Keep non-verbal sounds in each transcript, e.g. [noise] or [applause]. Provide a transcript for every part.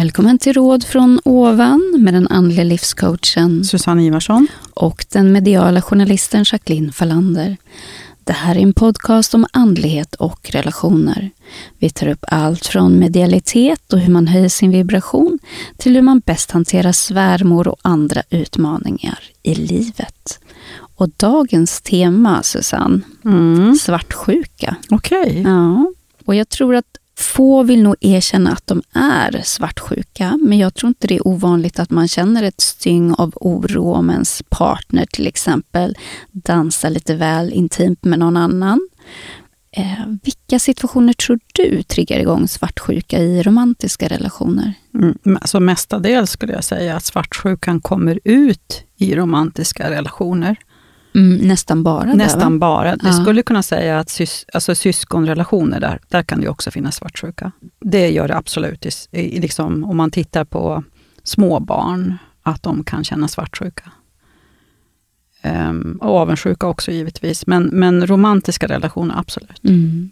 Välkommen till Råd från ovan med den andliga livscoachen Susanne Ivarsson. och den mediala journalisten Jacqueline Fallander. Det här är en podcast om andlighet och relationer. Vi tar upp allt från medialitet och hur man höjer sin vibration till hur man bäst hanterar svärmor och andra utmaningar i livet. Och dagens tema, Susanne, Mm. svartsjuka. Okej. Ja, och jag tror att få vill nog erkänna att de är svartsjuka, men jag tror inte det är ovanligt att man känner ett styng av oro om ens partner till exempel dansar lite väl intimt med någon annan. Eh, vilka situationer tror du triggar igång svartsjuka i romantiska relationer? Mm. Alltså mestadels skulle jag säga att svartsjukan kommer ut i romantiska relationer. Mm, nästan bara det, Nästan va? bara. Vi Ja. skulle kunna säga att sys alltså syskonrelationer, där, där kan det också finnas svartsjuka. Det gör det absolut, i, liksom, om man tittar på små barn, att de kan känna svartsjuka. Ehm, och avundsjuka också givetvis, men, men romantiska relationer absolut. Mm.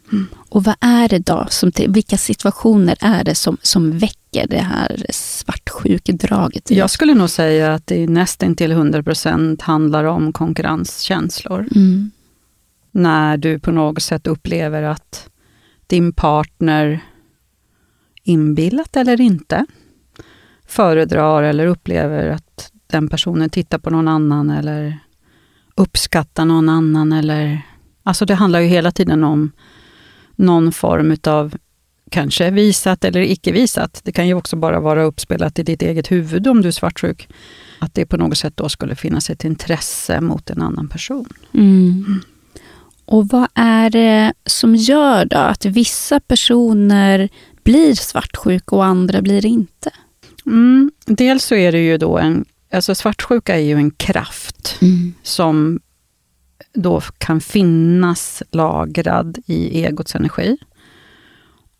Och vad är det då, som, vilka situationer är det som, som väcker det här svartsjukedraget? Jag skulle nog säga att det nästan till 100% handlar om konkurrenskänslor. Mm. När du på något sätt upplever att din partner, inbillat eller inte, föredrar eller upplever att den personen tittar på någon annan eller uppskattar någon annan. Eller, alltså det handlar ju hela tiden om någon form utav kanske visat eller icke visat. Det kan ju också bara vara uppspelat i ditt eget huvud om du är svartsjuk. Att det på något sätt då skulle finnas ett intresse mot en annan person. Mm. Och vad är det som gör då att vissa personer blir svartsjuka och andra blir inte? Mm, dels så är det ju då en, alltså svartsjuka är ju en kraft som då kan finnas lagrad i egots energi.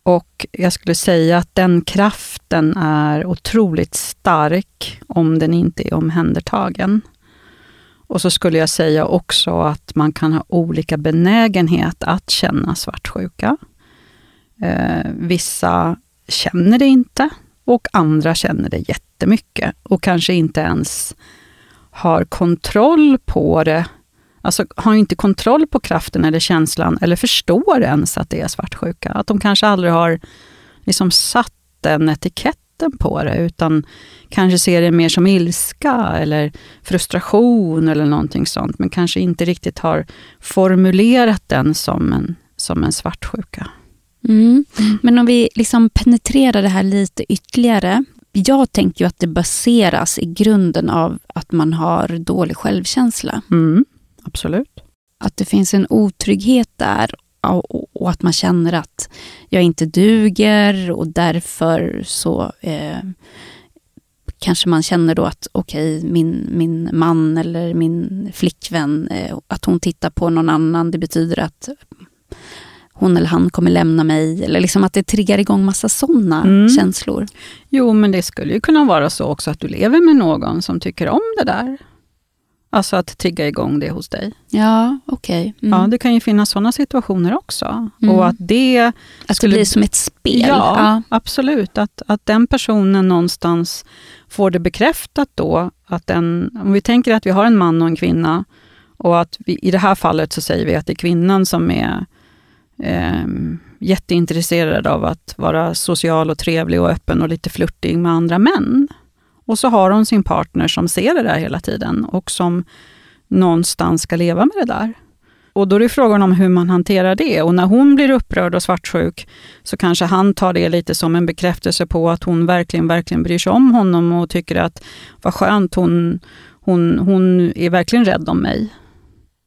Och jag skulle säga att den kraften är otroligt stark om den inte är omhändertagen. Och så skulle jag säga också att man kan ha olika benägenhet att känna svartsjuka. Eh, vissa känner det inte och andra känner det jättemycket och kanske inte ens har kontroll på det. Alltså har inte kontroll på kraften eller känslan eller förstår ens att det är svartsjuka. Att de kanske aldrig har liksom satt den etiketten på det utan kanske ser det mer som ilska eller frustration eller någonting sånt men kanske inte riktigt har formulerat den som en, som en svartsjuka. Mm. Men om vi liksom penetrerar det här lite ytterligare. Jag tänker ju att det baseras i grunden av att man har dålig självkänsla. Mm, absolut. Att det finns en otrygghet där och, att man känner att jag inte duger och därför så eh, kanske man känner då att okej, min, min man eller min flickvän, eh, att hon tittar på någon annan, det betyder att hon eller han kommer lämna mig. Eller liksom att det triggar igång massa sådana Mm. känslor. Jo, men det skulle ju kunna vara så också att du lever med någon som tycker om det där. Alltså att trigga igång det hos dig. Ja, okej. Mm. Ja, det kan ju finnas sådana situationer också. Mm. Och att det... att det skulle- blir som ett spel. Ja, absolut. Att, att den personen någonstans får det bekräftat då. Att den, om vi tänker att vi har en man och en kvinna och att vi, i det här fallet så säger vi att det är kvinnan som är eh, jätteintresserad av att vara social och trevlig och öppen och lite flörtig med andra män. Och så har hon sin partner som ser det där hela tiden och som någonstans ska leva med det där. Och då är det frågan om hur man hanterar det. Och när hon blir upprörd och svartsjuk så kanske han tar det lite som en bekräftelse på att hon verkligen, verkligen bryr sig om honom och tycker att vad skönt, hon, hon, hon är verkligen rädd om mig.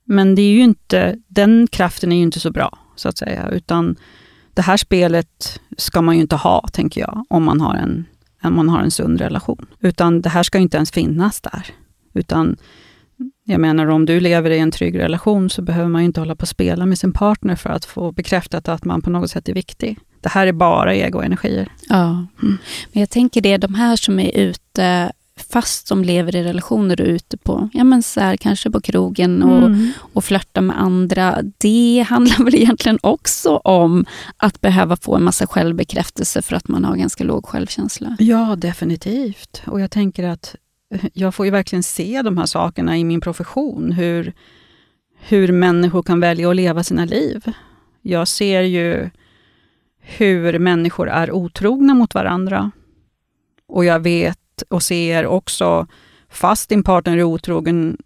Men det är ju inte, den kraften är ju inte så bra, så att säga. Utan det här spelet ska man ju inte ha, tänker jag, om man har en, om man har en sund relation. Utan det här ska ju inte ens finnas där. Utan jag menar, om du lever i en trygg relation så behöver man ju inte hålla på och spela med sin partner för att få bekräftat att man på något sätt är viktig. Det här är bara egoenergier. Ja. Men jag tänker det, de här som är ute fast de lever i relationer och ute på, ja men så här, kanske på krogen och, Mm. och flörtar med andra. Det handlar [laughs] väl egentligen också om att behöva få en massa självbekräftelse för att man har ganska låg självkänsla. Ja, definitivt. Och jag tänker att jag får ju verkligen se de här sakerna i min profession. Hur, hur människor kan välja att leva sina liv. Jag ser ju hur människor är otrogna mot varandra. Och jag vet och ser också, fast din partner är otrogen,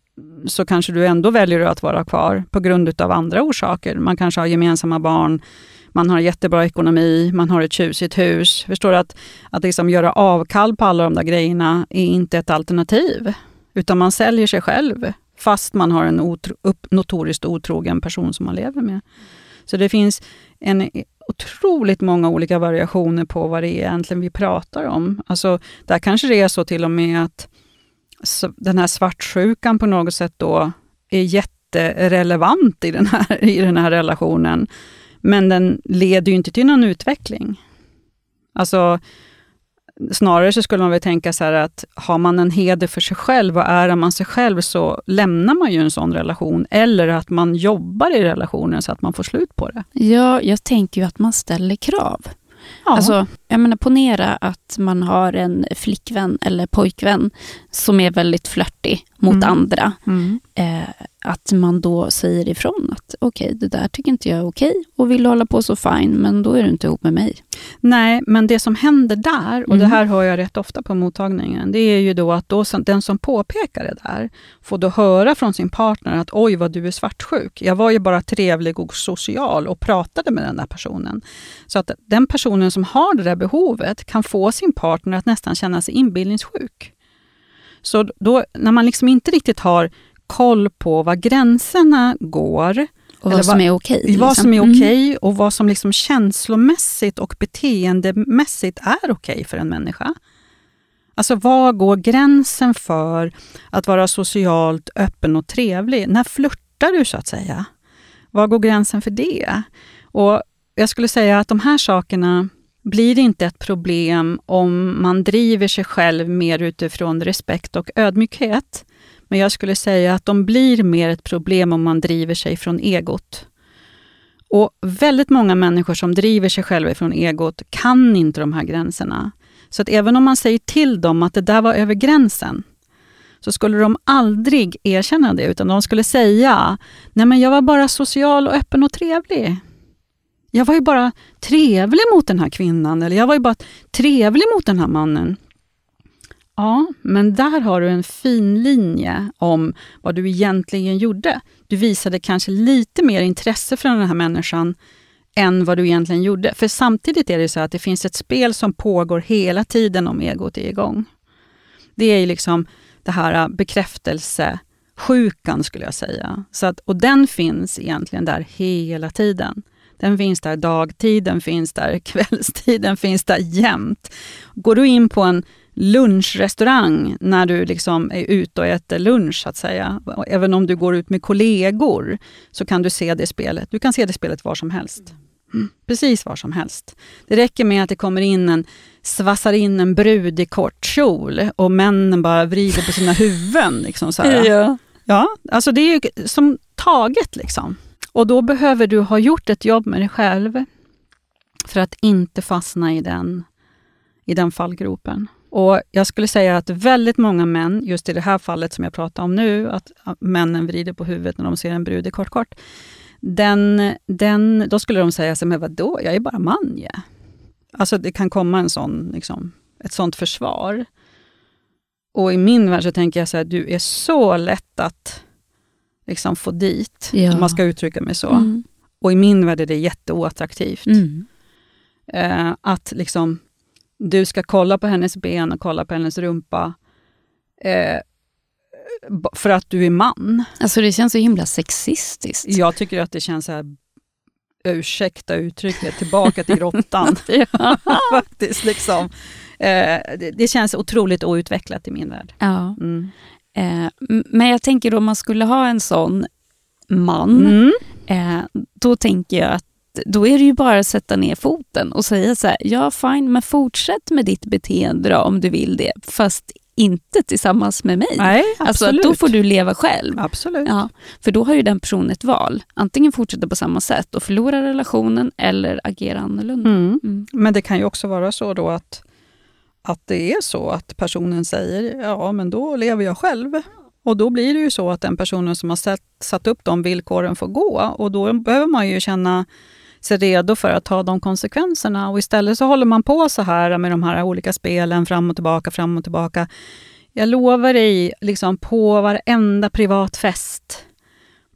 så kanske du ändå väljer att vara kvar på grund av andra orsaker. Man kanske har gemensamma barn, man har jättebra ekonomi, man har ett tjusigt hus. Förstår du att, att liksom göra avkall på alla de där grejerna är inte ett alternativ. Utan man säljer sig själv fast man har en otro, upp, notoriskt otrogen person som man lever med. Så det finns en otroligt många olika variationer på vad det är egentligen vi pratar om. Alltså, där kanske det är så till och med att den här svartsjukan på något sätt då är jätterelevant i den här, i den här relationen. Men den leder ju inte till någon utveckling. Alltså, snarare så skulle man väl tänka så här att har man en heder för sig själv och ärar man sig själv så lämnar man ju en sån relation. Eller att man jobbar i relationen så att man får slut på det. Ja, jag tänker ju att man ställer krav. Ja. Alltså, jag menar, ponera att man har en flickvän eller pojkvän som är väldigt flörtig mot Mm. andra. mm. Eh, att man då säger ifrån att okej, det där tycker inte jag är okej och vill hålla på så fine, men då är du inte ihop med mig. Nej, men det som händer där, och Mm. det här hör jag rätt ofta på mottagningen, det är ju då att då, den som påpekar det där får då höra från sin partner att oj vad du är svartsjuk. Jag var ju bara trevlig och social och pratade med den där personen. Så att den personen som har det där behovet kan få sin partner att nästan känna sig inbillningssjuk. Så då, när man liksom inte riktigt har koll på var gränserna går, Och Eller vad som vad- är okej. vad liksom. som är Mm. okej och vad som liksom känslomässigt och beteendemässigt är okej för en människa. Alltså var går gränsen för att vara socialt öppen och trevlig? När flörtar du så att säga? Var går gränsen för det? Och Jag skulle säga att de här sakerna blir inte ett problem om man driver sig själv mer utifrån respekt och ödmjukhet. Men jag skulle säga att de blir mer ett problem om man driver sig från egot. Och väldigt många människor som driver sig själva från egot kan inte de här gränserna. Så att även om man säger till dem att det där var över gränsen, så skulle de aldrig erkänna det, utan de skulle säga, nej men jag var bara social och öppen och trevlig. Jag var ju bara trevlig mot den här kvinnan, eller jag var ju bara trevlig mot den här mannen. Ja, men där har du en fin linje om vad du egentligen gjorde. Du visade kanske lite mer intresse för den här människan än vad du egentligen gjorde. För samtidigt är det så att det finns ett spel som pågår hela tiden om egot är igång. Det är ju liksom det här äh, bekräftelsesjukan skulle jag säga. Så att, och den finns egentligen där hela tiden. Den finns där dagtid, den finns där [laughs] kvällstid, den finns där jämt. Går du in på en lunchrestaurang när du liksom är ute och äter lunch, så att säga. Även om du går ut med kollegor, så kan du se det spelet. Du kan se det spelet var som helst. Mm, precis var som helst. Det räcker med att det kommer in en, svassar in en brud i kort kjol och männen bara vrider på sina huvuden. Liksom så här. [laughs] Ja. Ja, alltså det är ju som taget liksom. Och då behöver du ha gjort ett jobb med dig själv för att inte fastna i den, i den fallgropen. Och Jag skulle säga att väldigt många män, just i det här fallet som jag pratar om nu, att männen vrider på huvudet när de ser en brud i kort kort. Den, den, då skulle de säga, så, men vadå, jag är bara man ja. Alltså det kan komma en sån, liksom, ett sånt försvar. Och i min värld så tänker jag så här, du är så lätt att liksom få dit, Ja. om man ska uttrycka mig så. Mm. Och i min värld är det jätteoattraktivt. Mm. Eh, att liksom, du ska kolla på hennes ben och kolla på hennes rumpa. Eh, för att du är man. Alltså det känns så himla sexistiskt. Jag tycker att det känns så här, ursäkta uttrycket, tillbaka till råttan. [laughs] Ja. [laughs] Faktiskt, liksom. eh, det, det känns otroligt outvecklat i min värld. ja. Mm. Eh, men jag tänker om man skulle ha en sån man, Mm. eh, då tänker jag att då är det ju bara att sätta ner foten och säga så här, ja fine, men fortsätt med ditt beteende då, om du vill det, fast inte tillsammans med mig. Nej, alltså, då får du leva själv. Absolut. Ja, för då har ju den personen ett val. Antingen fortsätta på samma sätt och förlora relationen eller agera annorlunda. Mm. Mm. Men det kan ju också vara så då att, att det är så att personen säger ja, men då lever jag själv. Och då blir det ju så att den personen som har satt, satt upp de villkoren får gå. Och då behöver man ju känna sig redo för att ta de konsekvenserna. Och istället så håller man på så här med de här olika spelen fram och tillbaka, fram och tillbaka. Jag lovar dig, liksom på varenda privat fest,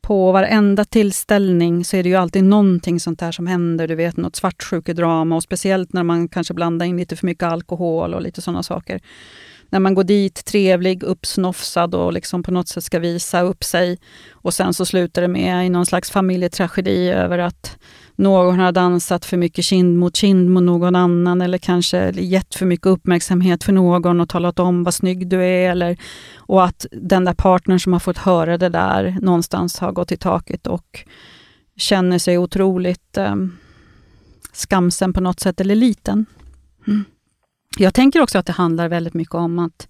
på varenda tillställning så är det ju alltid någonting sånt där som händer. Du vet, något svartsjukedrama och speciellt när man kanske blandar in lite för mycket alkohol och lite sådana saker. När man går dit trevlig, uppsnofsad och liksom på något sätt ska visa upp sig och sen så slutar det med i någon slags familjetragedi över att någon har dansat för mycket kind mot kind mot någon annan eller kanske gett för mycket uppmärksamhet för någon och talat om vad snygg du är. Eller, och att den där partnern som har fått höra det där någonstans har gått i taket och känner sig otroligt eh, skamsen på något sätt, eller liten. Mm. Jag tänker också att det handlar väldigt mycket om att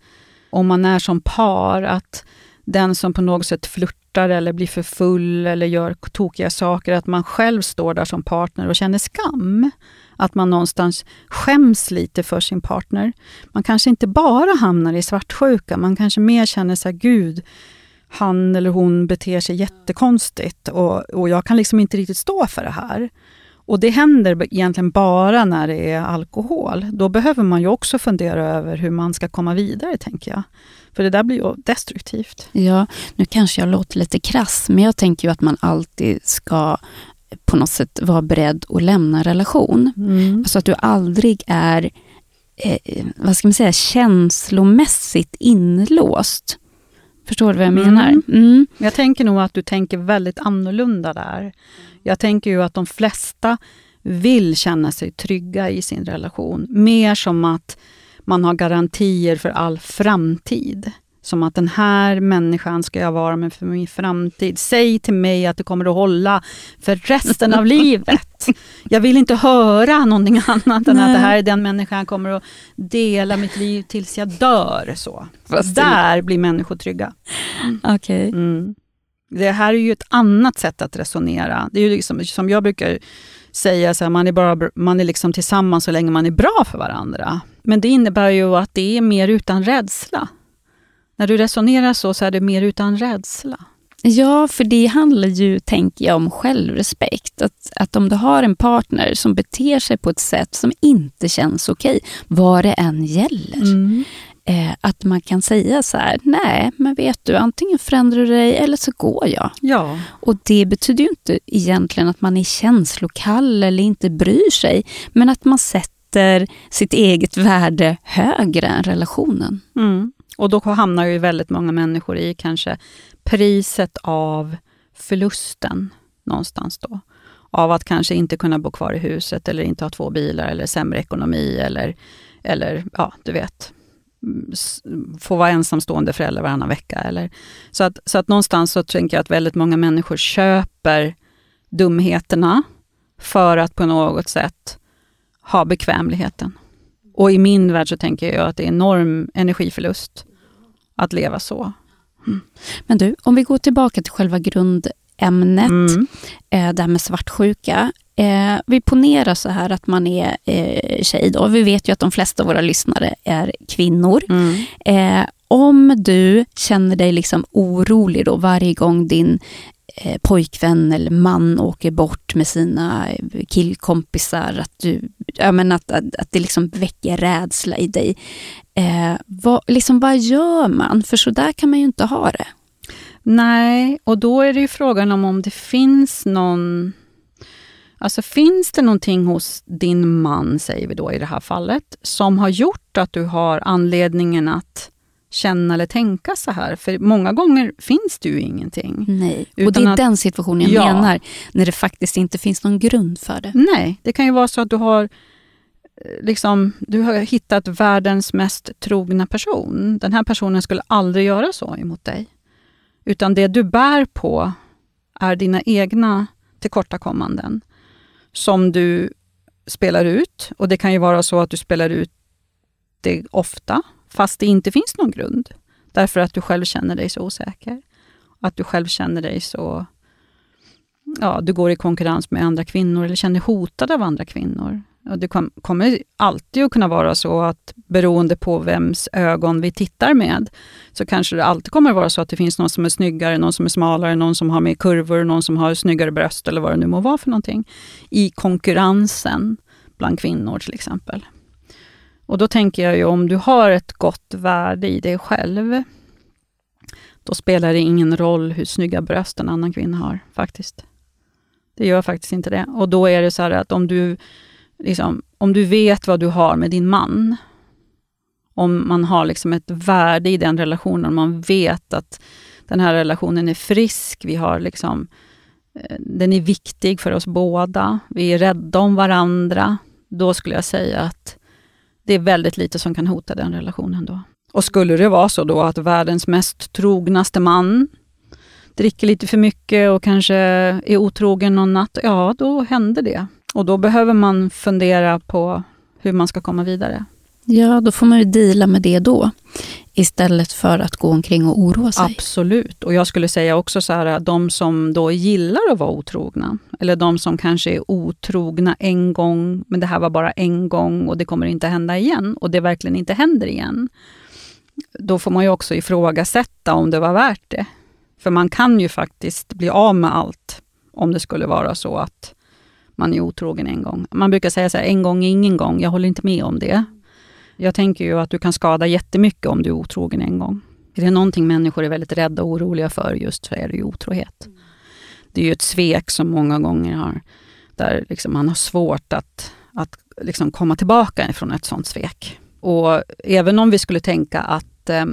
om man är som par, att den som på något sätt flörtar eller blir för full eller gör tokiga saker, att man själv står där som partner och känner skam. Att man någonstans skäms lite för sin partner. Man kanske inte bara hamnar i svartsjuka, man kanske mer känner sig gud, han eller hon beter sig jättekonstigt och, och jag kan liksom inte riktigt stå för det här. Och det händer egentligen bara när det är alkohol. Då behöver man ju också fundera över hur man ska komma vidare, tänker jag. För det där blir ju destruktivt. Ja, nu kanske jag låter lite krass, men jag tänker ju att man alltid ska på något sätt vara beredd att lämna relation. Mm. Alltså att du aldrig är, eh, vad ska man säga, känslomässigt inlåst. Förstår du vad jag Mm. menar? Mm. Jag tänker nog att du tänker väldigt annorlunda där. Jag tänker ju att de flesta vill känna sig trygga i sin relation. Mer som att man har garantier för all framtid. Som att den här människan ska jag vara med för min framtid. Säg till mig att det kommer att hålla för resten av [laughs] livet. Jag vill inte höra någonting annat än Nej. att det här är den människan jag kommer att dela mitt liv tills jag dör. Så. Fast Där blir människor trygga. Okej. Mm. Det här är ju ett annat sätt att resonera. Det är ju liksom, som jag brukar säga, så här, man är, bara, man är liksom tillsammans så länge man är bra för varandra. Men det innebär ju att det är mer utan rädsla. När du resonerar så, så är det mer utan rädsla. Ja, för det handlar ju, tänker jag, om självrespekt. Att, att om du har en partner som beter sig på ett sätt som inte känns okej, vad det än gäller. Mm. Eh, att man kan säga så här, nej, men vet du, antingen förändrar du dig eller så går jag. Ja, Och det betyder ju inte egentligen att man är känslokall eller inte bryr sig, men att man sätter sitt eget värde högre än relationen. mm. och då hamnar ju väldigt många människor i kanske priset av förlusten någonstans då. Av att kanske inte kunna bo kvar i huset eller inte ha två bilar eller sämre ekonomi eller, eller ja, du vet, få vara ensamstående förälder varannan vecka. Eller, så, att, så att någonstans så tänker jag att väldigt många människor köper dumheterna för att på något sätt ha bekvämligheten. Och i min värld så tänker jag att det är enorm energiförlust att leva så. Mm. Men du, om vi går tillbaka till själva grund grundämnet, Mm. eh, det här med svartsjuka. Eh, vi ponerar så här att man är eh, tjej då. Vi vet ju att de flesta av våra lyssnare är kvinnor. Mm. Eh, om du känner dig liksom orolig då varje gång din eh, pojkvän eller man åker bort med sina eh, killkompisar, att, du, ja, men att, att, att det liksom väcker rädsla i dig. Eh, vad, liksom, vad gör man? För så där kan man ju inte ha det. Nej, och då är det ju frågan om om det finns någon... Alltså finns det någonting hos din man, säger vi då i det här fallet, som har gjort att du har anledningen att känna eller tänka så här? För många gånger finns det ju ingenting. Nej, och det är att- den situationen jag Ja. menar, när det faktiskt inte finns någon grund för det. Nej, det kan ju vara så att du har eh, Liksom, du har hittat världens mest trogna person. Den här personen skulle aldrig göra så emot dig. Utan det du bär på är dina egna tillkortakommanden som du spelar ut. Och det kan ju vara så att du spelar ut det ofta fast det inte finns någon grund. Därför att du själv känner dig så osäker. Att du själv känner dig så... Ja, du går i konkurrens med andra kvinnor eller känner dig hotad av andra kvinnor. Och det kom, kommer alltid att kunna vara så att beroende på vems ögon vi tittar med, så kanske det alltid kommer att vara så att det finns någon som är snyggare, någon som är smalare, någon som har mer kurvor, någon som har snyggare bröst eller vad det nu må vara för någonting. I konkurrensen bland kvinnor till exempel. Och då tänker jag ju om du har ett gott värde i dig själv, då spelar det ingen roll hur snygga bröst en annan kvinna har, faktiskt. Det gör faktiskt inte det. Och då är det så att om du, liksom, om du vet vad du har med din man, om man har liksom ett värde i den relationen, om man vet att den här relationen är frisk, vi har liksom, eh, den är viktig för oss båda, vi är rädda om varandra, då skulle jag säga att det är väldigt lite som kan hota den relationen då. Och skulle det vara så då att världens mest trognaste man dricker lite för mycket och kanske är otrogen någon natt, ja då händer det. Och då behöver man fundera på hur man ska komma vidare. Ja, då får man ju deala med det då. Istället för att gå omkring och oroa sig. Absolut. Och jag skulle säga också så här, de som då gillar att vara otrogna, eller de som kanske är otrogna en gång, men det här var bara en gång och det kommer inte hända igen, och det verkligen inte händer igen. Då får man ju också ifrågasätta om det var värt det. För man kan ju faktiskt bli av med allt om det skulle vara så att man är otrogen en gång. Man brukar säga så här, en gång är ingen gång. Jag håller inte med om det. Jag tänker ju att du kan skada jättemycket om du är otrogen en gång. Är det någonting människor är väldigt rädda och oroliga för just så är det ju otrohet. Det är ju ett svek som många gånger har, där liksom man har svårt att, att liksom komma tillbaka ifrån ett sånt svek. Och även om vi skulle tänka att eh,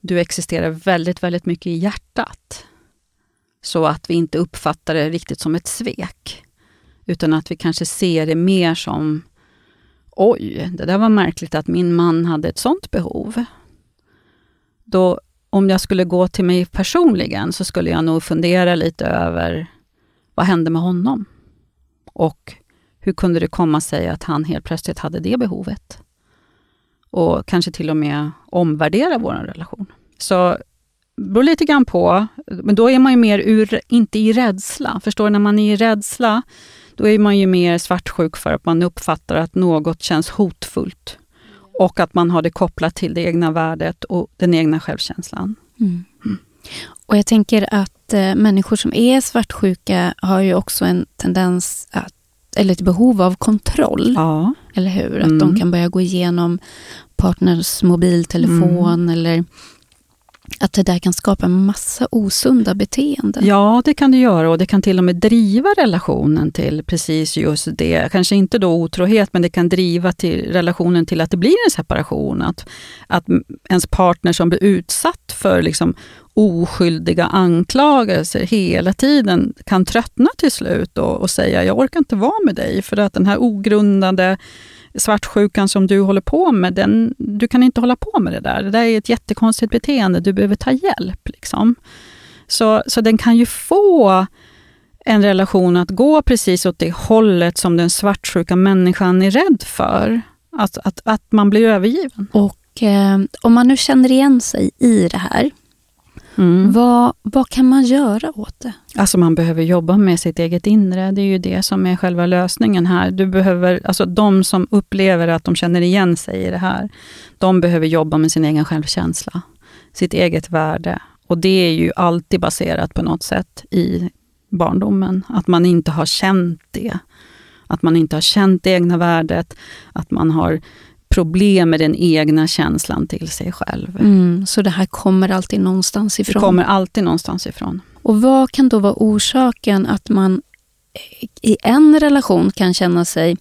du existerar väldigt, väldigt mycket i hjärtat, så att vi inte uppfattar det riktigt som ett svek, utan att vi kanske ser det mer som oj, det där var märkligt att min man hade ett sånt behov. Då, om jag skulle gå till mig personligen, så skulle jag nog fundera lite över vad hände med honom? Och hur kunde det komma sig att han helt plötsligt hade det behovet? Och kanske till och med omvärdera vår relation. Så det beror lite grann på, men då är man ju mer ur, inte i rädsla. Förstår du? När man är i rädsla, då är man ju mer svartsjuk för att man uppfattar att något känns hotfullt. Och att man har det kopplat till det egna värdet och den egna självkänslan. Mm. Mm. Och jag tänker att eh, människor som är svartsjuka har ju också en tendens att eller ett behov av kontroll. Ja. Eller hur? Att mm. de kan börja gå igenom partners mobiltelefon mm. eller att det där kan skapa en massa osunda beteenden. Ja, det kan det göra och det kan till och med driva relationen till precis just det. Kanske inte då otrohet, men det kan driva till relationen till att det blir en separation. Att, att ens partner som blir utsatt för liksom oskyldiga anklagelser hela tiden kan tröttna till slut och, och säga jag orkar inte vara med dig för att den här ogrundade svartsjukan som du håller på med, den, du kan inte hålla på med det där. Det där är ett jättekonstigt beteende, du behöver ta hjälp. Liksom. Så, så den kan ju få en relation att gå precis åt det hållet som den svartsjuka människan är rädd för. Att, att, att man blir övergiven. Och eh, om man nu känner igen sig i det här, Mm. Vad, vad kan man göra åt det? Alltså man behöver jobba med sitt eget inre. Det är ju det som är själva lösningen här. Du behöver, alltså de som upplever att de känner igen sig i det här, de behöver jobba med sin egen självkänsla, sitt eget värde. Och det är ju alltid baserat på något sätt i barndomen, att man inte har känt det. Att man inte har känt det egna värdet, att man har problem med den egna känslan till sig själv. Mm, så det här kommer alltid någonstans ifrån? Det kommer alltid någonstans ifrån. Och vad kan då vara orsaken att man i en relation kan känna sig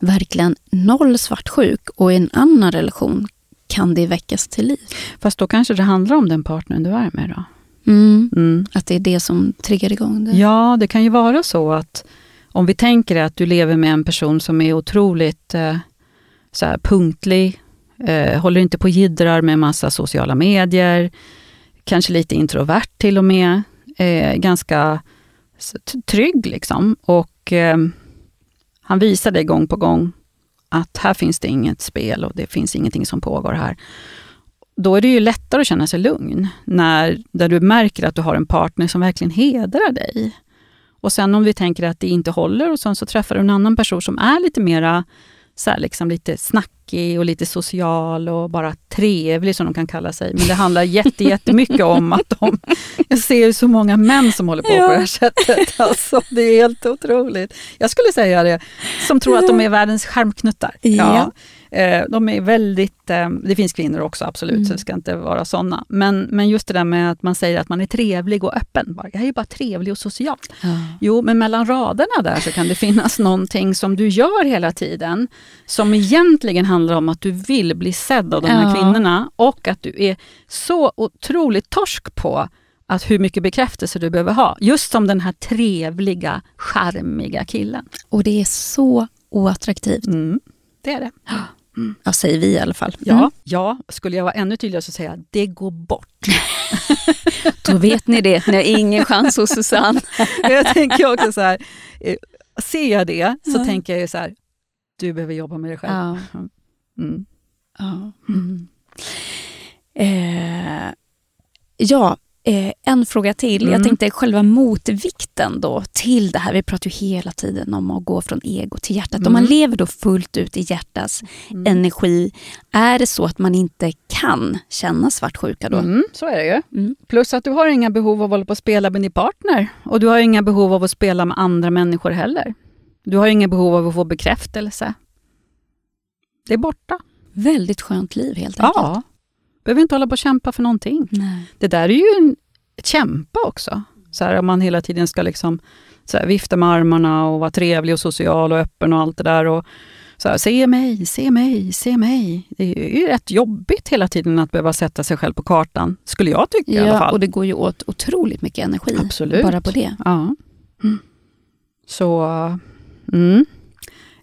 verkligen noll svartsjuk och i en annan relation kan det väckas till liv? Fast då kanske det handlar om den partnern du är med då? Mm, mm. Att det är det som triggar igång det? Ja, det kan ju vara så att om vi tänker att du lever med en person som är otroligt eh, så här punktlig, eh, håller inte på och jiddrar med massa sociala medier, kanske lite introvert till och med, eh, ganska trygg liksom. Och eh, han visar dig gång på gång att här finns det inget spel och det finns ingenting som pågår här. då är det ju lättare att känna sig lugn, när, där du märker att du har en partner som verkligen hedrar dig. Och sen om vi tänker att det inte håller och sen så träffar du en annan person som är lite mera så här, liksom lite snack snackig och lite social och bara trevlig som de kan kalla sig. Men det handlar jätte, jättemycket om att de... Jag ser ju så många män som håller på ja. på det här sättet. Alltså, det är helt otroligt. Jag skulle säga det, som tror att de är världens skärmknuttar. Ja. ja. Eh, de är väldigt, eh, det finns kvinnor också absolut, mm. så det ska inte vara sådana. Men, men just det där med att man säger att man är trevlig och öppen. Bara, jag är ju bara trevlig och social. Ja. Jo, men mellan raderna där så kan det finnas någonting som du gör hela tiden, som egentligen handlar om att du vill bli sedd av de här ja. kvinnorna och att du är så otroligt torsk på att hur mycket bekräftelse du behöver ha. Just som den här trevliga, charmiga killen. Och det är så oattraktivt. Mm, det är det. Mm. Ja, säger vi i alla fall. Ja, mm. ja, skulle jag vara ännu tydligare så säger jag det går bort. [laughs] Då vet ni det, ni har ingen chans hos Susanne. [laughs] jag tänker också så här, eh, ser jag det så ja. tänker jag så här, du behöver jobba med dig själv. Ja. Mm. Ja. Mm. Eh, ja, Eh, en fråga till. Mm. Jag tänkte själva motvikten då till det här. Vi pratar ju hela tiden om att gå från ego till hjärtat. Om man mm. lever då fullt ut i hjärtats energi, är det så att man inte kan känna svartsjuka då? Så är det ju. Plus att du har inga behov av att hålla på och spela med din partner. Och du har inga behov av att spela med andra människor heller. Du har inga behov av att få bekräftelse. Det är borta. Väldigt skönt liv helt enkelt. Ja, behöver inte hålla på och kämpa för någonting. Nej. Det där är ju en, ett kämpa också. Så här, om man hela tiden ska liksom, så här, vifta med armarna och vara trevlig och social och öppen och allt det där. Och, så här, se mig, se mig, se mig. Det är ju rätt jobbigt hela tiden att behöva sätta sig själv på kartan, skulle jag tycka ja, i alla fall. och det går ju åt otroligt mycket energi Absolut. bara på det. Ja. Mm. Så, mm.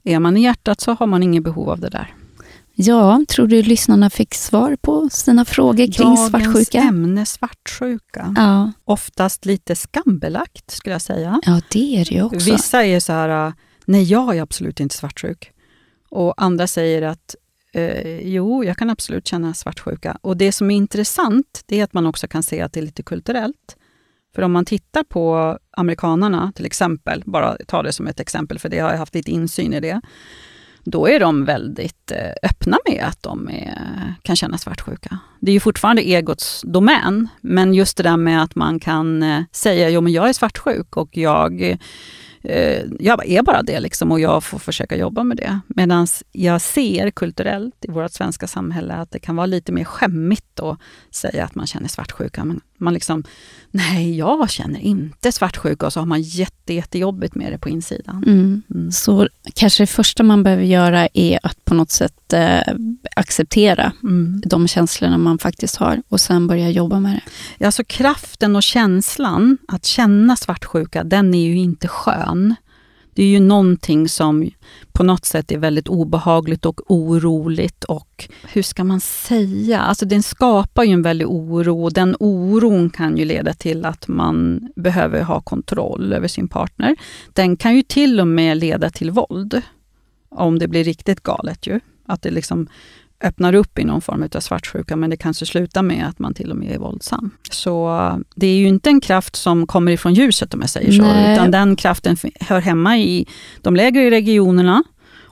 är man i hjärtat så har man inget behov av det där. Ja, tror du lyssnarna fick svar på sina frågor kring Dagens svartsjuka? ämne svartsjuka. Ja. Oftast lite skambelagt skulle jag säga. Ja, det är det ju också. Vissa är så här, nej jag är absolut inte svartsjuk. Och andra säger att eh, jo, jag kan absolut känna svartsjuka. Och det som är intressant, det är att man också kan se att det är lite kulturellt. För om man tittar på amerikanarna till exempel, bara ta det som ett exempel, för det har jag haft lite insyn i det då är de väldigt eh, öppna med att de är, kan känna svartsjuka. Det är ju fortfarande egots domän, men just det där med att man kan eh, säga, jo men jag är svartsjuk och jag jag är bara det liksom och jag får försöka jobba med det. Medan jag ser kulturellt i vårt svenska samhälle att det kan vara lite mer skämmigt att säga att man känner svartsjuka. Man, man liksom, nej jag känner inte svartsjuka och så har man jätte, jättejobbigt med det på insidan. Mm. Mm. Så kanske det första man behöver göra är att på något sätt eh, acceptera mm. de känslorna man faktiskt har och sen börja jobba med det. Ja, alltså kraften och känslan att känna svartsjuka, den är ju inte skön. Det är ju någonting som på något sätt är väldigt obehagligt och oroligt och hur ska man säga? Alltså den skapar ju en väldig oro och den oron kan ju leda till att man behöver ha kontroll över sin partner. Den kan ju till och med leda till våld om det blir riktigt galet ju. Att det liksom öppnar upp i någon form av svartsjuka, men det kanske slutar med att man till och med är våldsam. Så det är ju inte en kraft som kommer ifrån ljuset om jag säger så, Nej. utan den kraften hör hemma i de lägre regionerna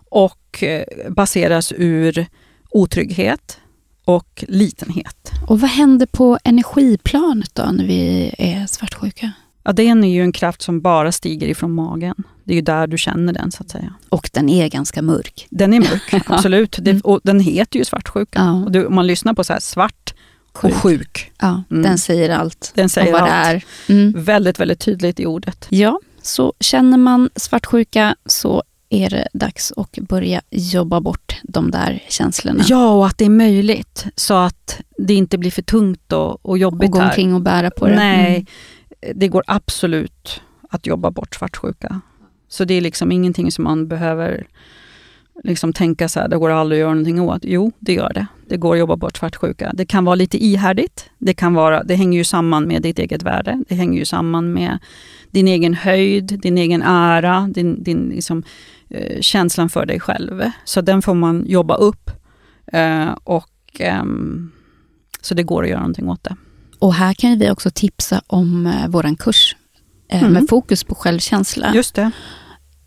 och eh, baseras ur otrygghet och litenhet. Och vad händer på energiplanet då när vi är svartsjuka? Ja, den är ju en kraft som bara stiger ifrån magen. Det är ju där du känner den så att säga. Och den är ganska mörk. Den är mörk, [laughs] [laughs] absolut. Det, och den heter ju svartsjuka. Ja. Och du, om man lyssnar på så här svart sjuk. och sjuk. Ja, mm. Den säger allt den säger om vad allt. det är. Mm. Väldigt, väldigt tydligt i ordet. Ja, så känner man svartsjuka så är det dags att börja jobba bort de där känslorna. Ja, och att det är möjligt så att det inte blir för tungt och, och jobbigt. Och gå omkring och bära på det. Nej, mm det går absolut att jobba bort svartsjuka. Så det är liksom ingenting som man behöver liksom tänka så här, det går aldrig att göra någonting åt. Jo, det gör det. Det går att jobba bort svartsjuka. Det kan vara lite ihärdigt. Det, kan vara, det hänger ju samman med ditt eget värde. Det hänger ju samman med din egen höjd, din egen ära, din, din liksom, eh, känslan för dig själv. Så den får man jobba upp. Eh, och... eh, Så det går att göra någonting åt det. Och här kan vi också tipsa om eh, vår kurs eh, Mm. med fokus på självkänsla Just det.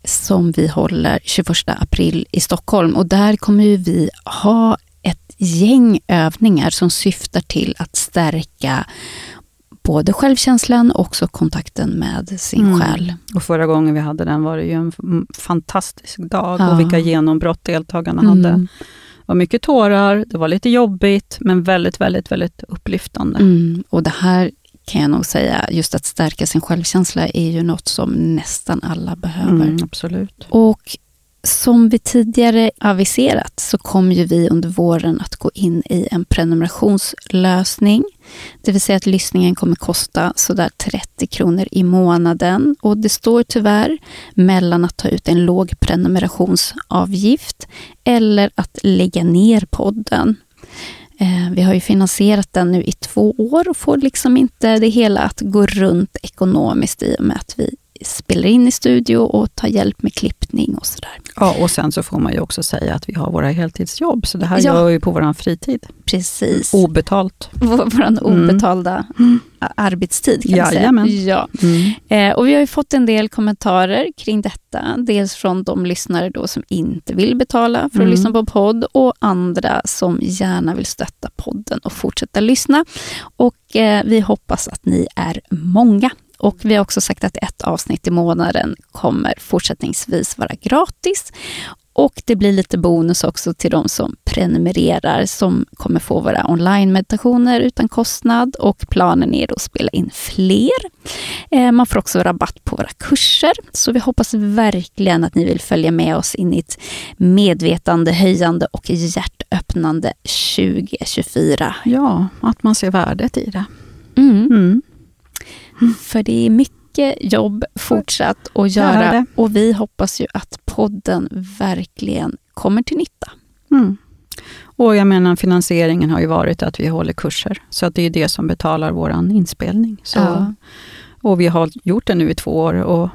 som vi håller 21 april i Stockholm. Och där kommer vi ha ett gäng övningar som syftar till att stärka både självkänslan och också kontakten med sin Mm. själ. Och förra gången vi hade den var det ju en fantastisk dag Ja. och vilka genombrott deltagarna hade. Mm. Det var mycket tårar, det var lite jobbigt, men väldigt, väldigt, väldigt upplyftande. Mm. Och det här kan jag nog säga, just att stärka sin självkänsla är ju något som nästan alla behöver. Mm, absolut. Och som vi tidigare aviserat så kommer ju vi under våren att gå in i en prenumerationslösning. Det vill säga att lyssningen kommer kosta sådär 30 kronor i månaden. Och det står tyvärr mellan att ta ut en låg prenumerationsavgift eller att lägga ner podden. Eh, vi har ju finansierat den nu i två år och får liksom inte det hela att gå runt ekonomiskt i och med att vi spelar in i studio och tar hjälp med klippning och sådär. Ja, och sen så får man ju också säga att vi har våra heltidsjobb, så det här Ja. gör vi på vår fritid. Precis. Obetalt. Vår vår obetalda Mm. arbetstid kan Jajamän. säga. Ja. Mm. Eh, och vi har ju fått en del kommentarer kring detta. Dels från de lyssnare då som inte vill betala för att Mm. lyssna på podd och andra som gärna vill stötta podden och fortsätta lyssna. Och eh, vi hoppas att ni är många. Och vi har också sagt att ett avsnitt i månaden kommer fortsättningsvis vara gratis. Och det blir lite bonus också till de som prenumererar som kommer få våra online-meditationer utan kostnad och planen är då att spela in fler. Eh, Man får också rabatt på våra kurser. Så vi hoppas verkligen att ni vill följa med oss in i ett medvetande, höjande och hjärtöppnande 2024. Ja, att man ser värdet i det. Mm. Mm. För det är mycket jobb fortsatt att göra och vi hoppas ju att podden verkligen kommer till nytta. Mm. Och jag menar finansieringen har ju varit att vi håller kurser, så att det är det som betalar vår inspelning. Så, Ja. Och vi har gjort det nu i två år och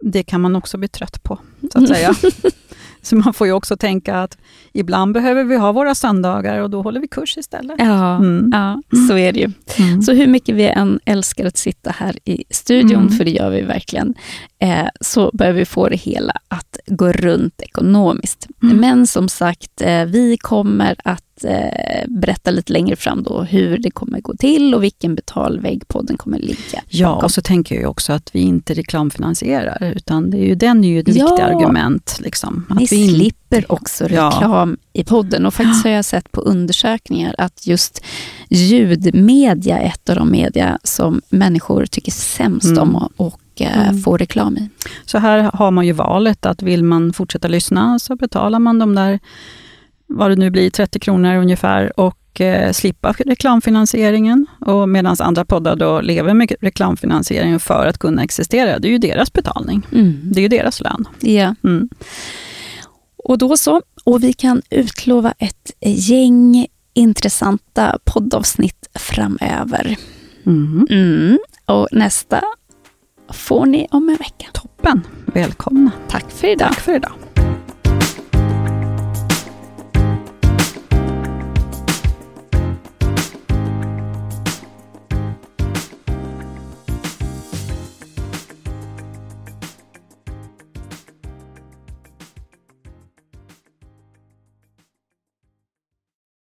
det kan man också bli trött på, så att säga. [laughs] [laughs] så man får ju också tänka att ibland behöver vi ha våra söndagar och då håller vi kurs istället. Ja, Mm. ja, så är det ju. Mm. Så hur mycket vi än älskar att sitta här i studion, Mm. för det gör vi verkligen, eh, så behöver vi få det hela att gå runt ekonomiskt. Mm. Men som sagt, eh, vi kommer att eh, berätta lite längre fram då hur det kommer gå till och vilken betalvägg podden kommer ligga Ja, och så tänker jag också att vi inte reklamfinansierar, utan det är ju, den är ju ett Ja. viktigt argument. Liksom, Ni att vi in- slipper också Ja. reklam i podden. Och faktiskt har jag sett på undersökningar att just ljudmedia är ett av de media som människor tycker sämst Mm. om och, eh, Mm. få reklam i. Så här har man ju valet att vill man fortsätta lyssna så betalar man de där, vad det nu blir, 30 kronor ungefär och eh, slippa reklamfinansieringen. Och medan andra poddar då lever med reklamfinansieringen för att kunna existera. Det är ju deras betalning. Mm. Det är ju deras lön. Ja. Mm. Och då så. Och vi kan utlova ett gäng intressanta poddavsnitt framöver. Mm. Mm. Och nästa får ni om en vecka. Toppen. Välkomna. Tack för idag. Tack för idag.